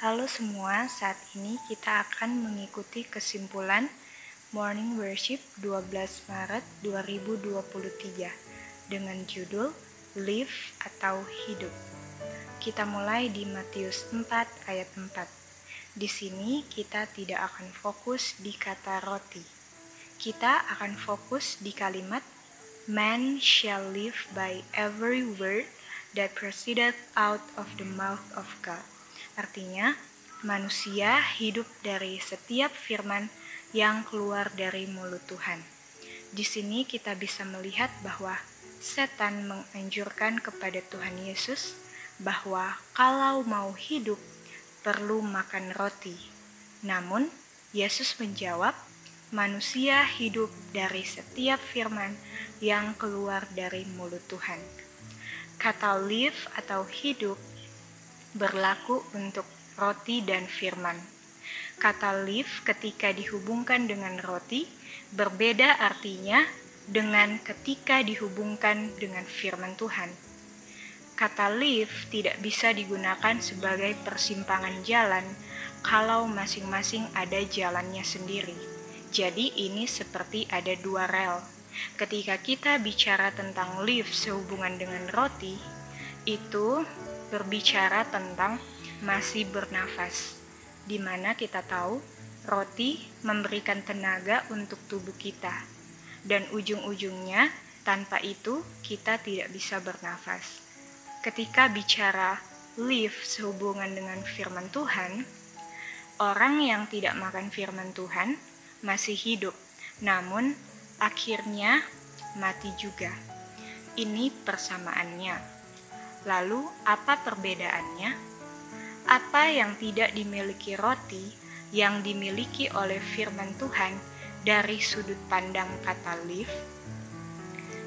Halo semua, saat ini kita akan mengikuti kesimpulan Morning Worship 12 Maret 2023 dengan judul Live atau Hidup. Kita mulai di Matius 4 ayat 4. Di sini kita tidak akan fokus di kata roti. Kita akan fokus di kalimat Man shall live by every word that proceeded out of the mouth of God. Artinya, manusia hidup dari setiap firman yang keluar dari mulut Tuhan. Di sini kita bisa melihat bahwa setan menganjurkan kepada Tuhan Yesus bahwa kalau mau hidup perlu makan roti. Namun, Yesus menjawab, manusia hidup dari setiap firman yang keluar dari mulut Tuhan. Kata live atau hidup berlaku untuk roti dan firman. Kata live ketika dihubungkan dengan roti berbeda artinya dengan ketika dihubungkan dengan firman Tuhan. Kata live tidak bisa digunakan sebagai persimpangan jalan kalau masing-masing ada jalannya sendiri. Jadi ini seperti ada dua rel Ketika kita bicara tentang live sehubungan dengan roti, itu berbicara tentang masih bernafas, di mana kita tahu roti memberikan tenaga untuk tubuh kita, dan ujung-ujungnya tanpa itu kita tidak bisa bernafas. Ketika bicara live sehubungan dengan firman Tuhan, orang yang tidak makan firman Tuhan masih hidup, namun akhirnya mati juga. Ini persamaannya. Lalu, apa perbedaannya? Apa yang tidak dimiliki roti yang dimiliki oleh firman Tuhan dari sudut pandang kata live?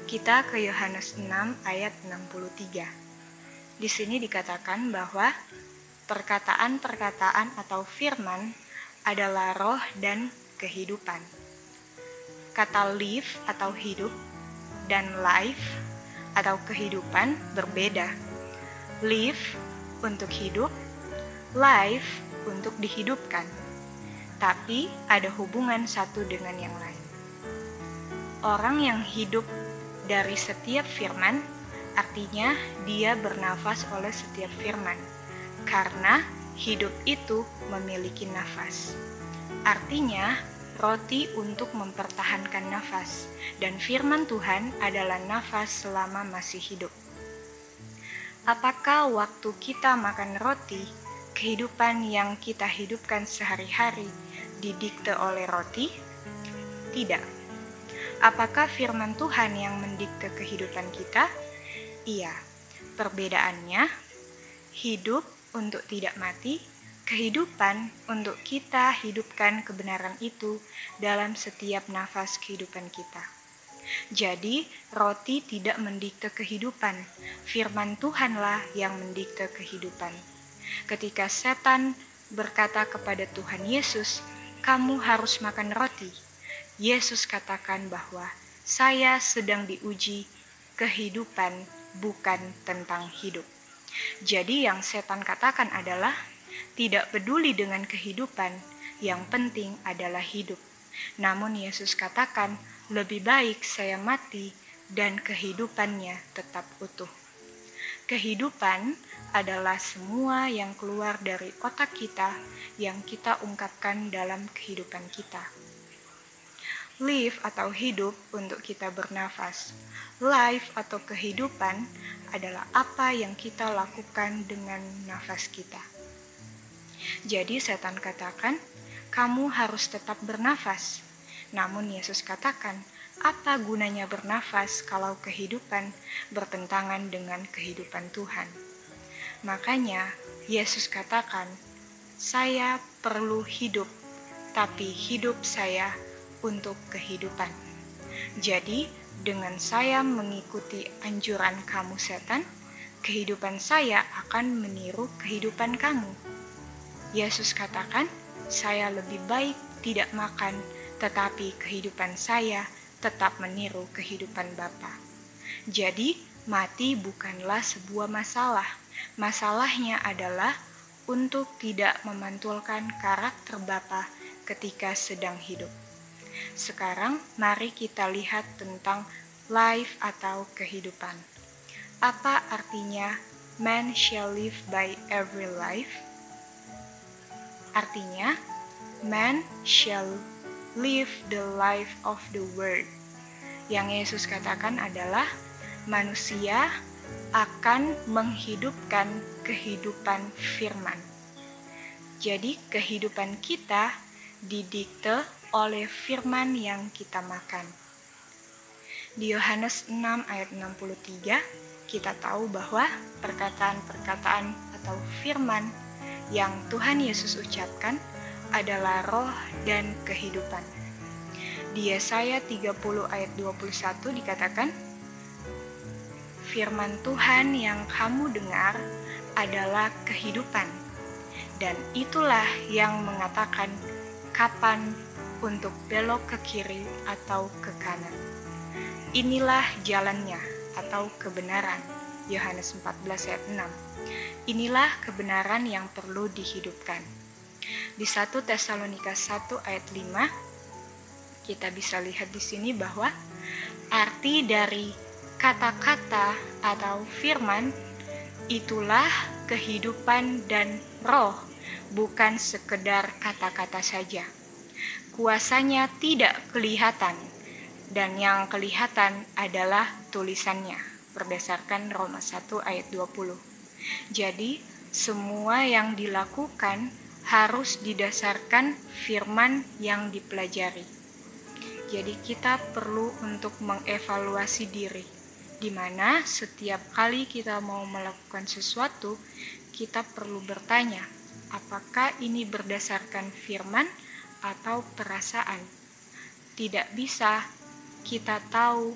Kita ke Yohanes 6 ayat 63. Di sini dikatakan bahwa perkataan-perkataan atau firman adalah roh dan kehidupan kata live atau hidup dan life atau kehidupan berbeda. Live untuk hidup, life untuk dihidupkan. Tapi ada hubungan satu dengan yang lain. Orang yang hidup dari setiap firman artinya dia bernafas oleh setiap firman. Karena hidup itu memiliki nafas. Artinya, roti untuk mempertahankan nafas, dan firman Tuhan adalah nafas selama masih hidup. Apakah waktu kita makan roti, kehidupan yang kita hidupkan sehari-hari didikte oleh roti? Tidak. Apakah firman Tuhan yang mendikte kehidupan kita? Iya. Perbedaannya, hidup untuk tidak mati kehidupan untuk kita hidupkan kebenaran itu dalam setiap nafas kehidupan kita. Jadi, roti tidak mendikte kehidupan, firman Tuhanlah yang mendikte kehidupan. Ketika setan berkata kepada Tuhan Yesus, "Kamu harus makan roti," Yesus katakan bahwa saya sedang diuji kehidupan, bukan tentang hidup. Jadi, yang setan katakan adalah tidak peduli dengan kehidupan, yang penting adalah hidup. Namun Yesus katakan, lebih baik saya mati dan kehidupannya tetap utuh. Kehidupan adalah semua yang keluar dari otak kita yang kita ungkapkan dalam kehidupan kita. Live atau hidup untuk kita bernafas. Life atau kehidupan adalah apa yang kita lakukan dengan nafas kita. Jadi setan katakan, kamu harus tetap bernafas. Namun Yesus katakan, apa gunanya bernafas kalau kehidupan bertentangan dengan kehidupan Tuhan? Makanya Yesus katakan, saya perlu hidup, tapi hidup saya untuk kehidupan. Jadi, dengan saya mengikuti anjuran kamu setan, kehidupan saya akan meniru kehidupan kamu. Yesus katakan, "Saya lebih baik tidak makan, tetapi kehidupan saya tetap meniru kehidupan Bapa." Jadi, mati bukanlah sebuah masalah. Masalahnya adalah untuk tidak memantulkan karakter Bapa ketika sedang hidup. Sekarang mari kita lihat tentang life atau kehidupan. Apa artinya man shall live by every life? Artinya, man shall live the life of the word. Yang Yesus katakan adalah manusia akan menghidupkan kehidupan firman. Jadi kehidupan kita didikte oleh firman yang kita makan. Di Yohanes 6 ayat 63 kita tahu bahwa perkataan-perkataan atau firman yang Tuhan Yesus ucapkan adalah roh dan kehidupan. Di Yesaya 30 ayat 21 dikatakan, Firman Tuhan yang kamu dengar adalah kehidupan, dan itulah yang mengatakan kapan untuk belok ke kiri atau ke kanan. Inilah jalannya atau kebenaran. Yohanes 14 ayat 6. Inilah kebenaran yang perlu dihidupkan. Di 1 Tesalonika 1 ayat 5 kita bisa lihat di sini bahwa arti dari kata-kata atau firman itulah kehidupan dan roh, bukan sekedar kata-kata saja. Kuasanya tidak kelihatan, dan yang kelihatan adalah tulisannya berdasarkan Roma 1 ayat 20. Jadi, semua yang dilakukan harus didasarkan firman yang dipelajari. Jadi kita perlu untuk mengevaluasi diri, di mana setiap kali kita mau melakukan sesuatu, kita perlu bertanya, apakah ini berdasarkan firman atau perasaan? Tidak bisa kita tahu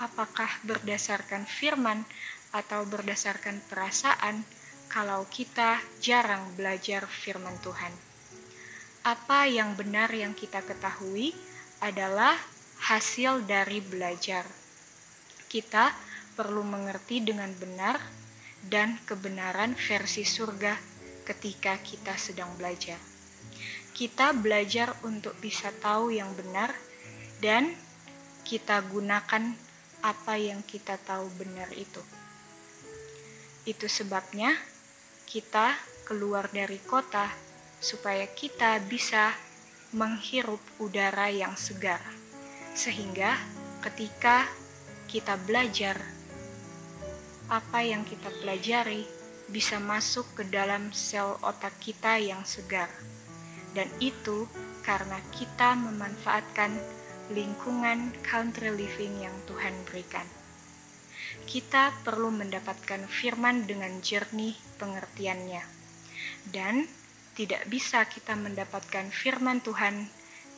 apakah berdasarkan firman atau berdasarkan perasaan kalau kita jarang belajar firman Tuhan. Apa yang benar yang kita ketahui adalah hasil dari belajar. Kita perlu mengerti dengan benar dan kebenaran versi surga ketika kita sedang belajar. Kita belajar untuk bisa tahu yang benar dan kita gunakan apa yang kita tahu benar itu. Itu sebabnya kita keluar dari kota supaya kita bisa menghirup udara yang segar. Sehingga ketika kita belajar apa yang kita pelajari bisa masuk ke dalam sel otak kita yang segar. Dan itu karena kita memanfaatkan lingkungan country living yang Tuhan berikan. Kita perlu mendapatkan firman dengan jernih pengertiannya, dan tidak bisa kita mendapatkan firman Tuhan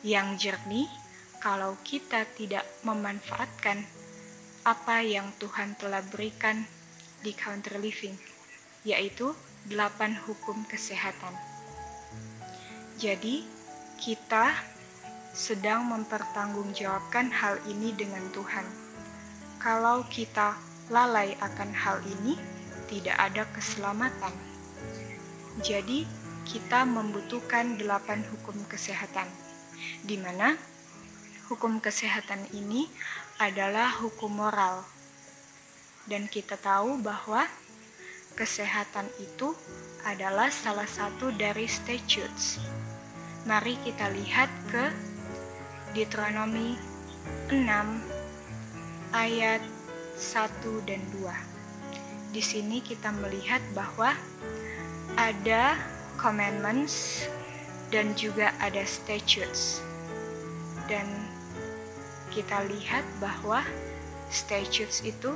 yang jernih kalau kita tidak memanfaatkan apa yang Tuhan telah berikan di country living, yaitu delapan hukum kesehatan. Jadi, kita sedang mempertanggungjawabkan hal ini dengan Tuhan. Kalau kita lalai akan hal ini, tidak ada keselamatan. Jadi, kita membutuhkan delapan hukum kesehatan, di mana hukum kesehatan ini adalah hukum moral. Dan kita tahu bahwa kesehatan itu adalah salah satu dari statutes. Mari kita lihat ke Deuteronomi 6 ayat 1 dan 2. Di sini kita melihat bahwa ada commandments dan juga ada statutes. Dan kita lihat bahwa statutes itu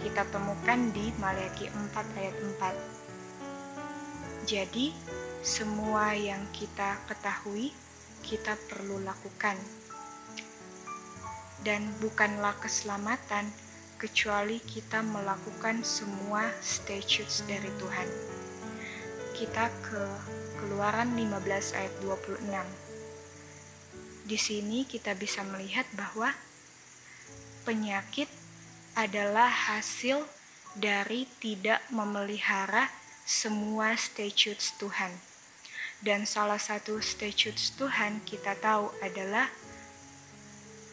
kita temukan di Maliaki 4 ayat 4. Jadi, semua yang kita ketahui kita perlu lakukan dan bukanlah keselamatan kecuali kita melakukan semua statutes dari Tuhan. Kita ke Keluaran 15 ayat 26. Di sini kita bisa melihat bahwa penyakit adalah hasil dari tidak memelihara semua statutes Tuhan. Dan salah satu statutes Tuhan kita tahu adalah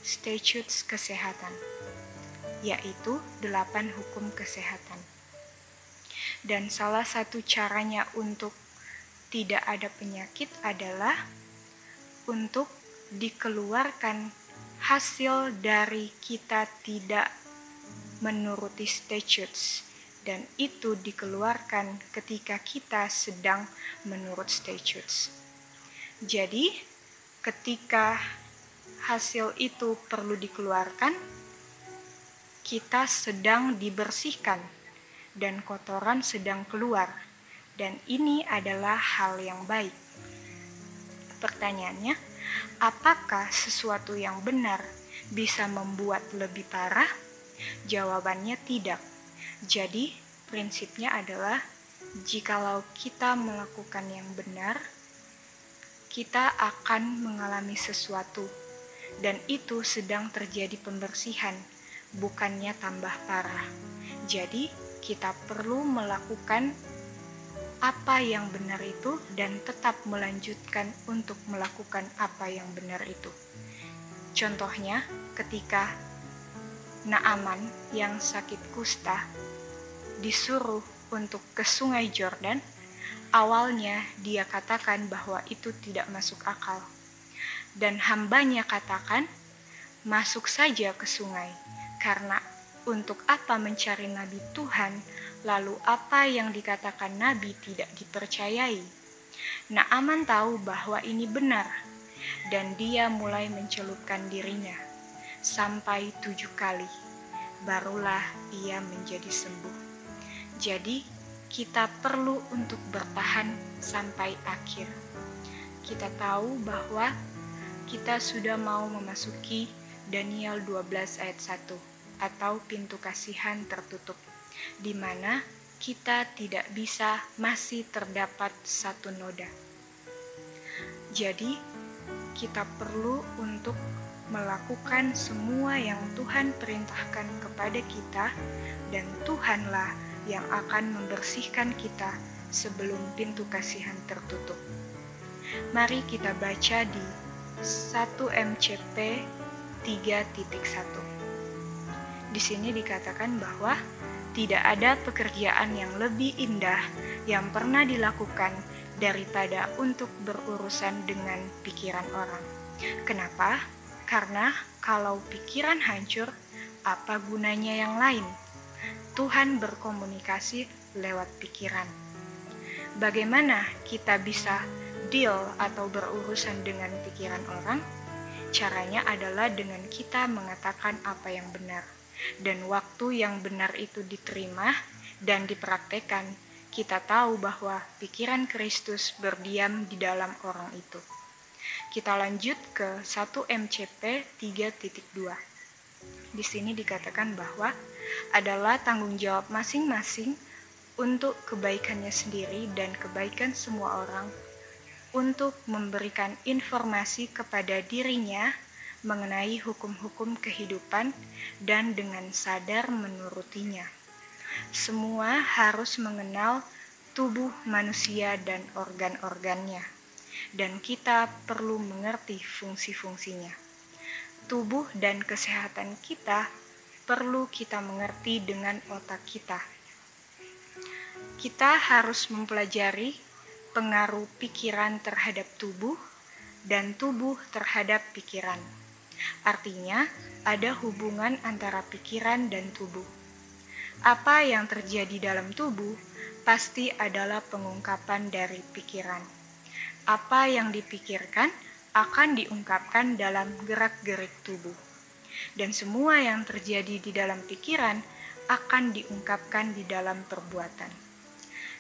statutes kesehatan, yaitu delapan hukum kesehatan. Dan salah satu caranya untuk tidak ada penyakit adalah untuk dikeluarkan hasil dari kita tidak menuruti statutes dan itu dikeluarkan ketika kita sedang menurut statutes. Jadi, ketika hasil itu perlu dikeluarkan, kita sedang dibersihkan dan kotoran sedang keluar, dan ini adalah hal yang baik. Pertanyaannya, apakah sesuatu yang benar bisa membuat lebih parah? Jawabannya tidak jadi, prinsipnya adalah jikalau kita melakukan yang benar, kita akan mengalami sesuatu, dan itu sedang terjadi pembersihan, bukannya tambah parah. Jadi, kita perlu melakukan apa yang benar itu dan tetap melanjutkan untuk melakukan apa yang benar itu. Contohnya, ketika Naaman yang sakit kusta disuruh untuk ke sungai Jordan, awalnya dia katakan bahwa itu tidak masuk akal. Dan hambanya katakan, masuk saja ke sungai, karena untuk apa mencari nabi Tuhan, lalu apa yang dikatakan nabi tidak dipercayai. Naaman tahu bahwa ini benar, dan dia mulai mencelupkan dirinya sampai tujuh kali. Barulah ia menjadi sembuh. Jadi, kita perlu untuk bertahan sampai akhir. Kita tahu bahwa kita sudah mau memasuki Daniel 12 ayat 1 atau pintu kasihan tertutup, di mana kita tidak bisa masih terdapat satu noda. Jadi, kita perlu untuk melakukan semua yang Tuhan perintahkan kepada kita, dan Tuhanlah yang akan membersihkan kita sebelum pintu kasihan tertutup. Mari kita baca di 1 MCP 3.1. Di sini dikatakan bahwa tidak ada pekerjaan yang lebih indah yang pernah dilakukan daripada untuk berurusan dengan pikiran orang. Kenapa? Karena kalau pikiran hancur, apa gunanya yang lain? Tuhan berkomunikasi lewat pikiran. Bagaimana kita bisa deal atau berurusan dengan pikiran orang? Caranya adalah dengan kita mengatakan apa yang benar. Dan waktu yang benar itu diterima dan dipraktekkan, kita tahu bahwa pikiran Kristus berdiam di dalam orang itu. Kita lanjut ke 1 MCP 3.2. Di sini dikatakan bahwa adalah tanggung jawab masing-masing untuk kebaikannya sendiri dan kebaikan semua orang, untuk memberikan informasi kepada dirinya mengenai hukum-hukum kehidupan dan dengan sadar menurutinya. Semua harus mengenal tubuh manusia dan organ-organnya, dan kita perlu mengerti fungsi-fungsinya. Tubuh dan kesehatan kita perlu kita mengerti dengan otak kita. Kita harus mempelajari pengaruh pikiran terhadap tubuh dan tubuh terhadap pikiran. Artinya, ada hubungan antara pikiran dan tubuh. Apa yang terjadi dalam tubuh pasti adalah pengungkapan dari pikiran. Apa yang dipikirkan akan diungkapkan dalam gerak-gerik tubuh dan semua yang terjadi di dalam pikiran akan diungkapkan di dalam perbuatan.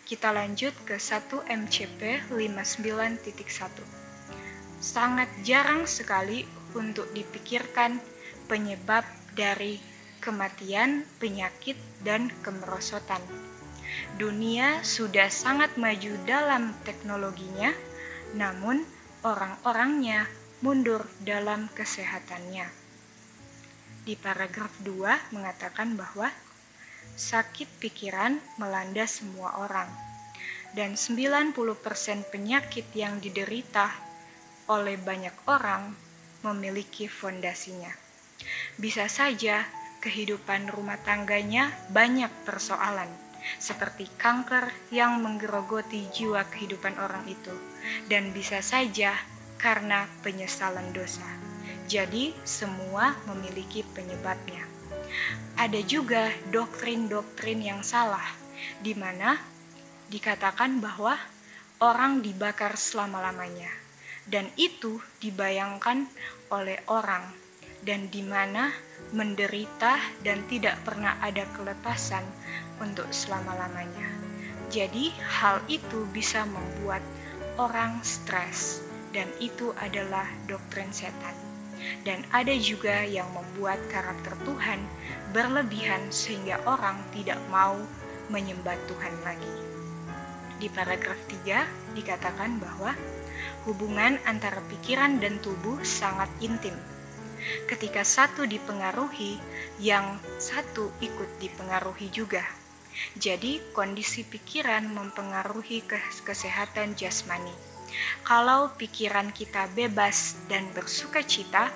Kita lanjut ke 1 MCP 59.1. Sangat jarang sekali untuk dipikirkan penyebab dari kematian, penyakit, dan kemerosotan. Dunia sudah sangat maju dalam teknologinya, namun orang-orangnya mundur dalam kesehatannya di paragraf 2 mengatakan bahwa sakit pikiran melanda semua orang. dan 90% penyakit yang diderita oleh banyak orang memiliki fondasinya. Bisa saja kehidupan rumah tangganya banyak persoalan, seperti kanker yang menggerogoti jiwa kehidupan orang itu, dan bisa saja karena penyesalan dosa. Jadi, semua memiliki penyebabnya. Ada juga doktrin-doktrin yang salah, di mana dikatakan bahwa orang dibakar selama-lamanya, dan itu dibayangkan oleh orang, dan di mana menderita dan tidak pernah ada kelepasan untuk selama-lamanya. Jadi, hal itu bisa membuat orang stres, dan itu adalah doktrin setan. Dan ada juga yang membuat karakter Tuhan berlebihan, sehingga orang tidak mau menyembah Tuhan lagi. Di paragraf 3 dikatakan bahwa hubungan antara pikiran dan tubuh sangat intim Ketika satu dipengaruhi, yang satu ikut dipengaruhi juga. Jadi, kondisi pikiran mempengaruhi kesehatan jasmani. Kalau pikiran kita bebas dan bersuka cita,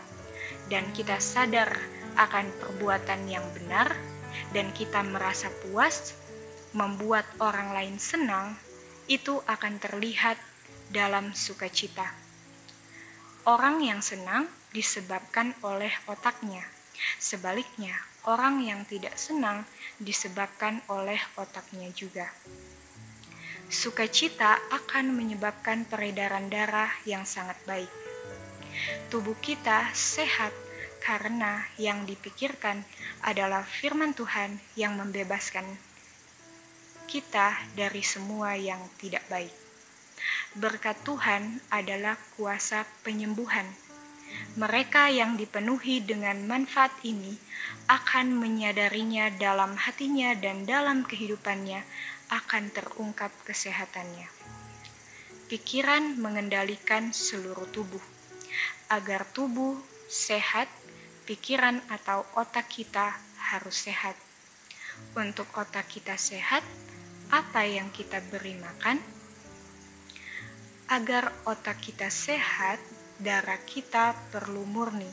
dan kita sadar akan perbuatan yang benar, dan kita merasa puas, membuat orang lain senang, itu akan terlihat dalam sukacita. Orang yang senang disebabkan oleh otaknya. Sebaliknya, orang yang tidak senang disebabkan oleh otaknya juga. Sukacita akan menyebabkan peredaran darah yang sangat baik. Tubuh kita sehat karena yang dipikirkan adalah firman Tuhan yang membebaskan kita dari semua yang tidak baik. Berkat Tuhan adalah kuasa penyembuhan mereka yang dipenuhi dengan manfaat ini akan menyadarinya dalam hatinya dan dalam kehidupannya akan terungkap kesehatannya. Pikiran mengendalikan seluruh tubuh. Agar tubuh sehat, pikiran atau otak kita harus sehat. Untuk otak kita sehat, apa yang kita beri makan? Agar otak kita sehat, darah kita perlu murni.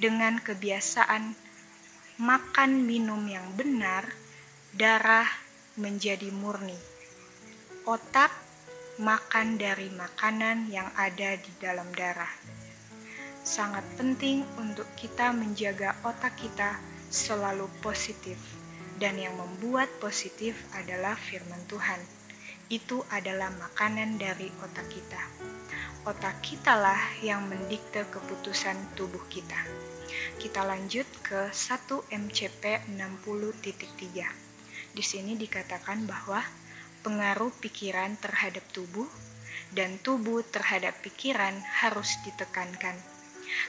Dengan kebiasaan makan minum yang benar, darah menjadi murni. Otak makan dari makanan yang ada di dalam darah. Sangat penting untuk kita menjaga otak kita selalu positif, dan yang membuat positif adalah firman Tuhan. Itu adalah makanan dari otak kita otak kita lah yang mendikte keputusan tubuh kita. Kita lanjut ke 1 MCP 60.3. Di sini dikatakan bahwa pengaruh pikiran terhadap tubuh dan tubuh terhadap pikiran harus ditekankan.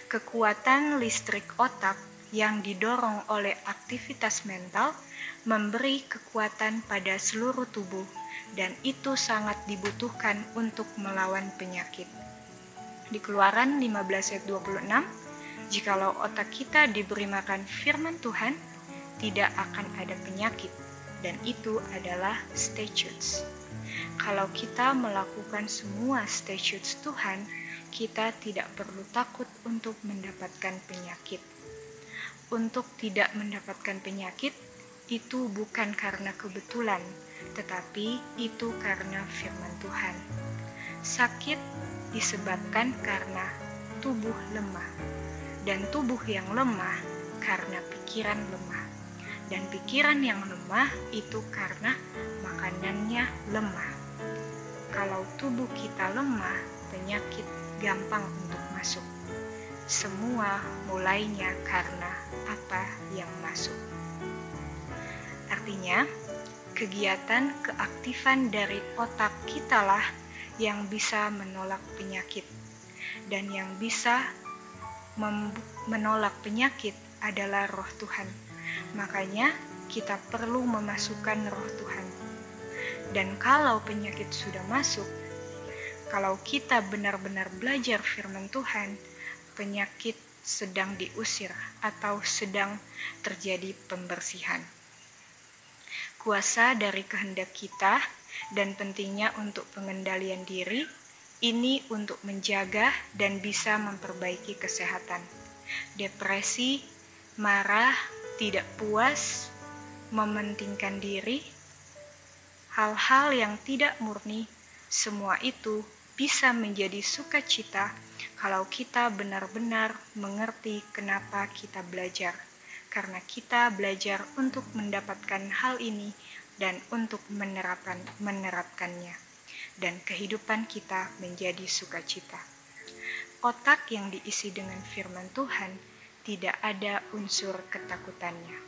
Kekuatan listrik otak yang didorong oleh aktivitas mental memberi kekuatan pada seluruh tubuh dan itu sangat dibutuhkan untuk melawan penyakit. Di Keluaran 15 ayat 26, jikalau otak kita diberi makan firman Tuhan, tidak akan ada penyakit, dan itu adalah statutes. Kalau kita melakukan semua statutes Tuhan, kita tidak perlu takut untuk mendapatkan penyakit. Untuk tidak mendapatkan penyakit, itu bukan karena kebetulan, tetapi itu karena firman Tuhan. Sakit disebabkan karena tubuh lemah, dan tubuh yang lemah karena pikiran lemah, dan pikiran yang lemah itu karena makanannya lemah. Kalau tubuh kita lemah, penyakit gampang untuk masuk. Semua mulainya karena apa yang masuk. Artinya, kegiatan keaktifan dari otak kitalah yang bisa menolak penyakit. Dan yang bisa menolak penyakit adalah roh Tuhan. Makanya kita perlu memasukkan roh Tuhan. Dan kalau penyakit sudah masuk, kalau kita benar-benar belajar firman Tuhan, penyakit sedang diusir atau sedang terjadi pembersihan kuasa dari kehendak kita dan pentingnya untuk pengendalian diri ini untuk menjaga dan bisa memperbaiki kesehatan. Depresi, marah, tidak puas, mementingkan diri, hal-hal yang tidak murni, semua itu bisa menjadi sukacita kalau kita benar-benar mengerti kenapa kita belajar. Karena kita belajar untuk mendapatkan hal ini dan untuk menerapkan menerapkannya dan kehidupan kita menjadi sukacita. Otak yang diisi dengan firman Tuhan tidak ada unsur ketakutannya.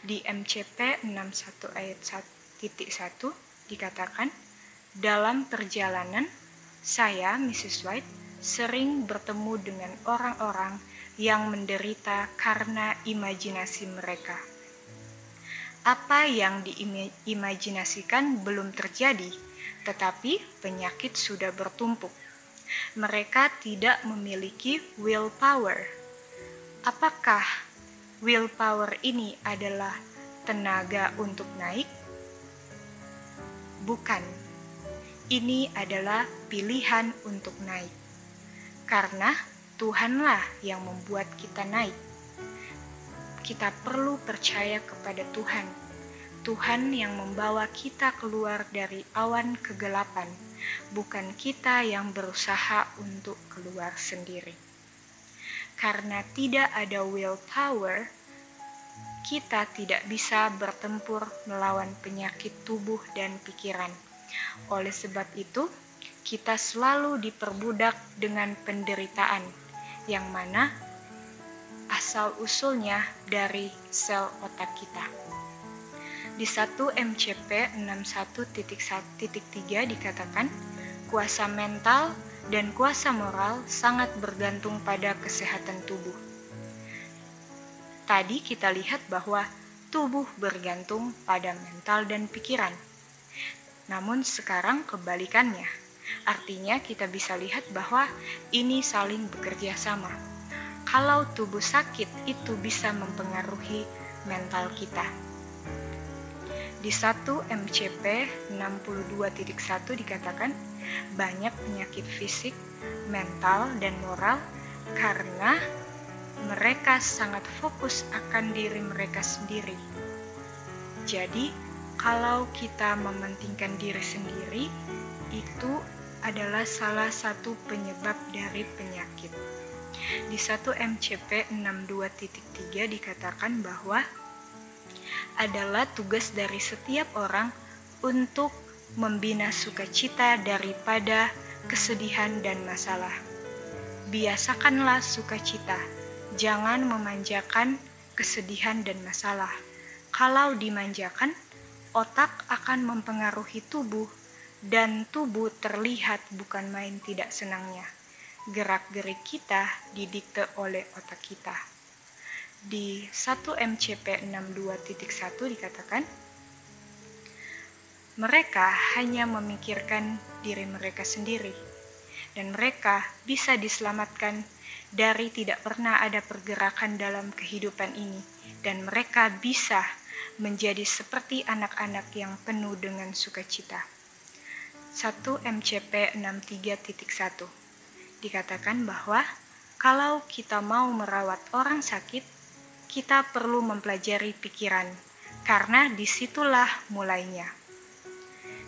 Di MCP 61 ayat 1.1 dikatakan, dalam perjalanan, saya, Mrs. White, sering bertemu dengan orang-orang yang menderita karena imajinasi mereka. Apa yang diimajinasikan belum terjadi, tetapi penyakit sudah bertumpuk. Mereka tidak memiliki willpower. Apakah willpower ini adalah tenaga untuk naik? Bukan. Ini adalah pilihan untuk naik. Karena Tuhanlah yang membuat kita naik. Kita perlu percaya kepada Tuhan. Tuhan yang membawa kita keluar dari awan kegelapan, bukan kita yang berusaha untuk keluar sendiri. Karena tidak ada willpower, kita tidak bisa bertempur melawan penyakit tubuh dan pikiran. Oleh sebab itu, kita selalu diperbudak dengan penderitaan yang mana asal usulnya dari sel otak kita. Di 1 MCP 61.1.3 dikatakan, kuasa mental dan kuasa moral sangat bergantung pada kesehatan tubuh. Tadi kita lihat bahwa tubuh bergantung pada mental dan pikiran. Namun sekarang kebalikannya Artinya kita bisa lihat bahwa ini saling bekerja sama. Kalau tubuh sakit itu bisa mempengaruhi mental kita. Di 1 MCP 62.1 dikatakan banyak penyakit fisik, mental, dan moral karena mereka sangat fokus akan diri mereka sendiri. Jadi, kalau kita mementingkan diri sendiri, itu adalah salah satu penyebab dari penyakit. Di 1 MCP 62.3 dikatakan bahwa adalah tugas dari setiap orang untuk membina sukacita daripada kesedihan dan masalah. Biasakanlah sukacita, jangan memanjakan kesedihan dan masalah. Kalau dimanjakan, otak akan mempengaruhi tubuh dan tubuh terlihat bukan main tidak senangnya. Gerak-gerik kita didikte oleh otak kita. Di 1 MCP 62.1 dikatakan, mereka hanya memikirkan diri mereka sendiri, dan mereka bisa diselamatkan dari tidak pernah ada pergerakan dalam kehidupan ini, dan mereka bisa menjadi seperti anak-anak yang penuh dengan sukacita. 1 MCP 63.1 dikatakan bahwa kalau kita mau merawat orang sakit, kita perlu mempelajari pikiran, karena di situlah mulainya.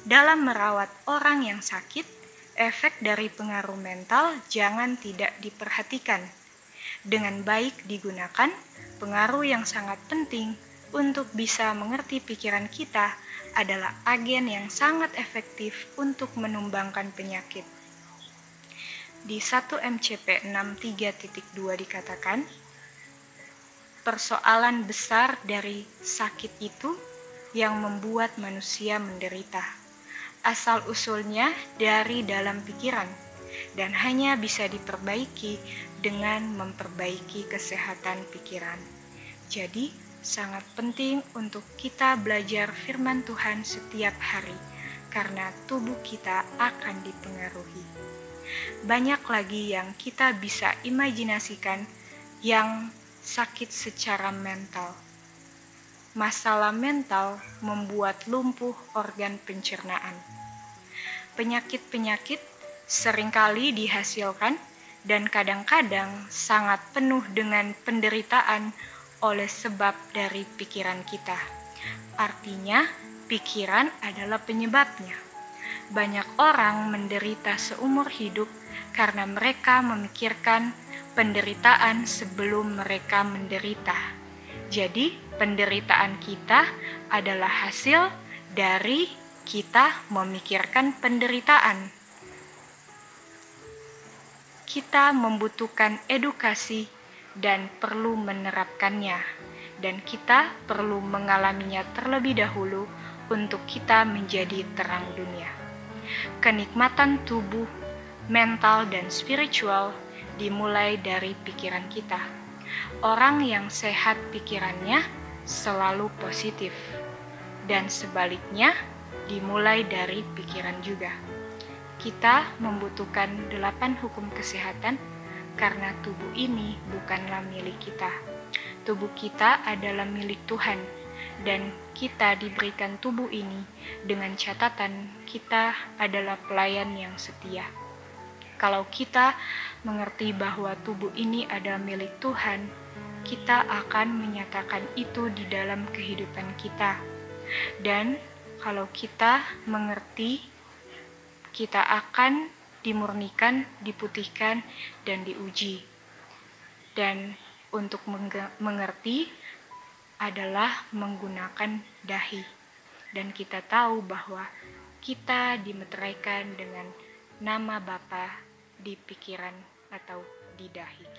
Dalam merawat orang yang sakit, efek dari pengaruh mental jangan tidak diperhatikan. Dengan baik digunakan, pengaruh yang sangat penting untuk bisa mengerti pikiran kita adalah agen yang sangat efektif untuk menumbangkan penyakit. Di 1 MCP 63.2 dikatakan, persoalan besar dari sakit itu yang membuat manusia menderita. Asal usulnya dari dalam pikiran dan hanya bisa diperbaiki dengan memperbaiki kesehatan pikiran. Jadi, sangat penting untuk kita belajar firman Tuhan setiap hari, karena tubuh kita akan dipengaruhi. Banyak lagi yang kita bisa imajinasikan yang sakit secara mental. masalah mental membuat lumpuh organ pencernaan. Penyakit-penyakit sering kali dihasilkan dan kadang-kadang sangat penuh dengan penderitaan oleh sebab dari pikiran kita. Artinya, pikiran adalah penyebabnya. Banyak orang menderita seumur hidup karena mereka memikirkan penderitaan sebelum mereka menderita. Jadi, penderitaan kita adalah hasil dari kita memikirkan penderitaan. Kita membutuhkan edukasi dan perlu menerapkannya, dan kita perlu mengalaminya terlebih dahulu untuk kita menjadi terang dunia. Kenikmatan tubuh, mental, dan spiritual dimulai dari pikiran kita. Orang yang sehat pikirannya selalu positif, dan sebaliknya dimulai dari pikiran juga. Kita membutuhkan delapan hukum kesehatan karena tubuh ini bukanlah milik kita. Tubuh kita adalah milik Tuhan, dan kita diberikan tubuh ini dengan catatan kita adalah pelayan yang setia. Kalau kita mengerti bahwa tubuh ini adalah milik Tuhan, kita akan menyatakan itu di dalam kehidupan kita. Dan kalau kita mengerti, kita akan dimurnikan, diputihkan, dan diuji. Dan untuk mengerti adalah menggunakan dahi. Dan kita tahu bahwa kita dimeteraikan dengan nama Bapa di pikiran atau di dahi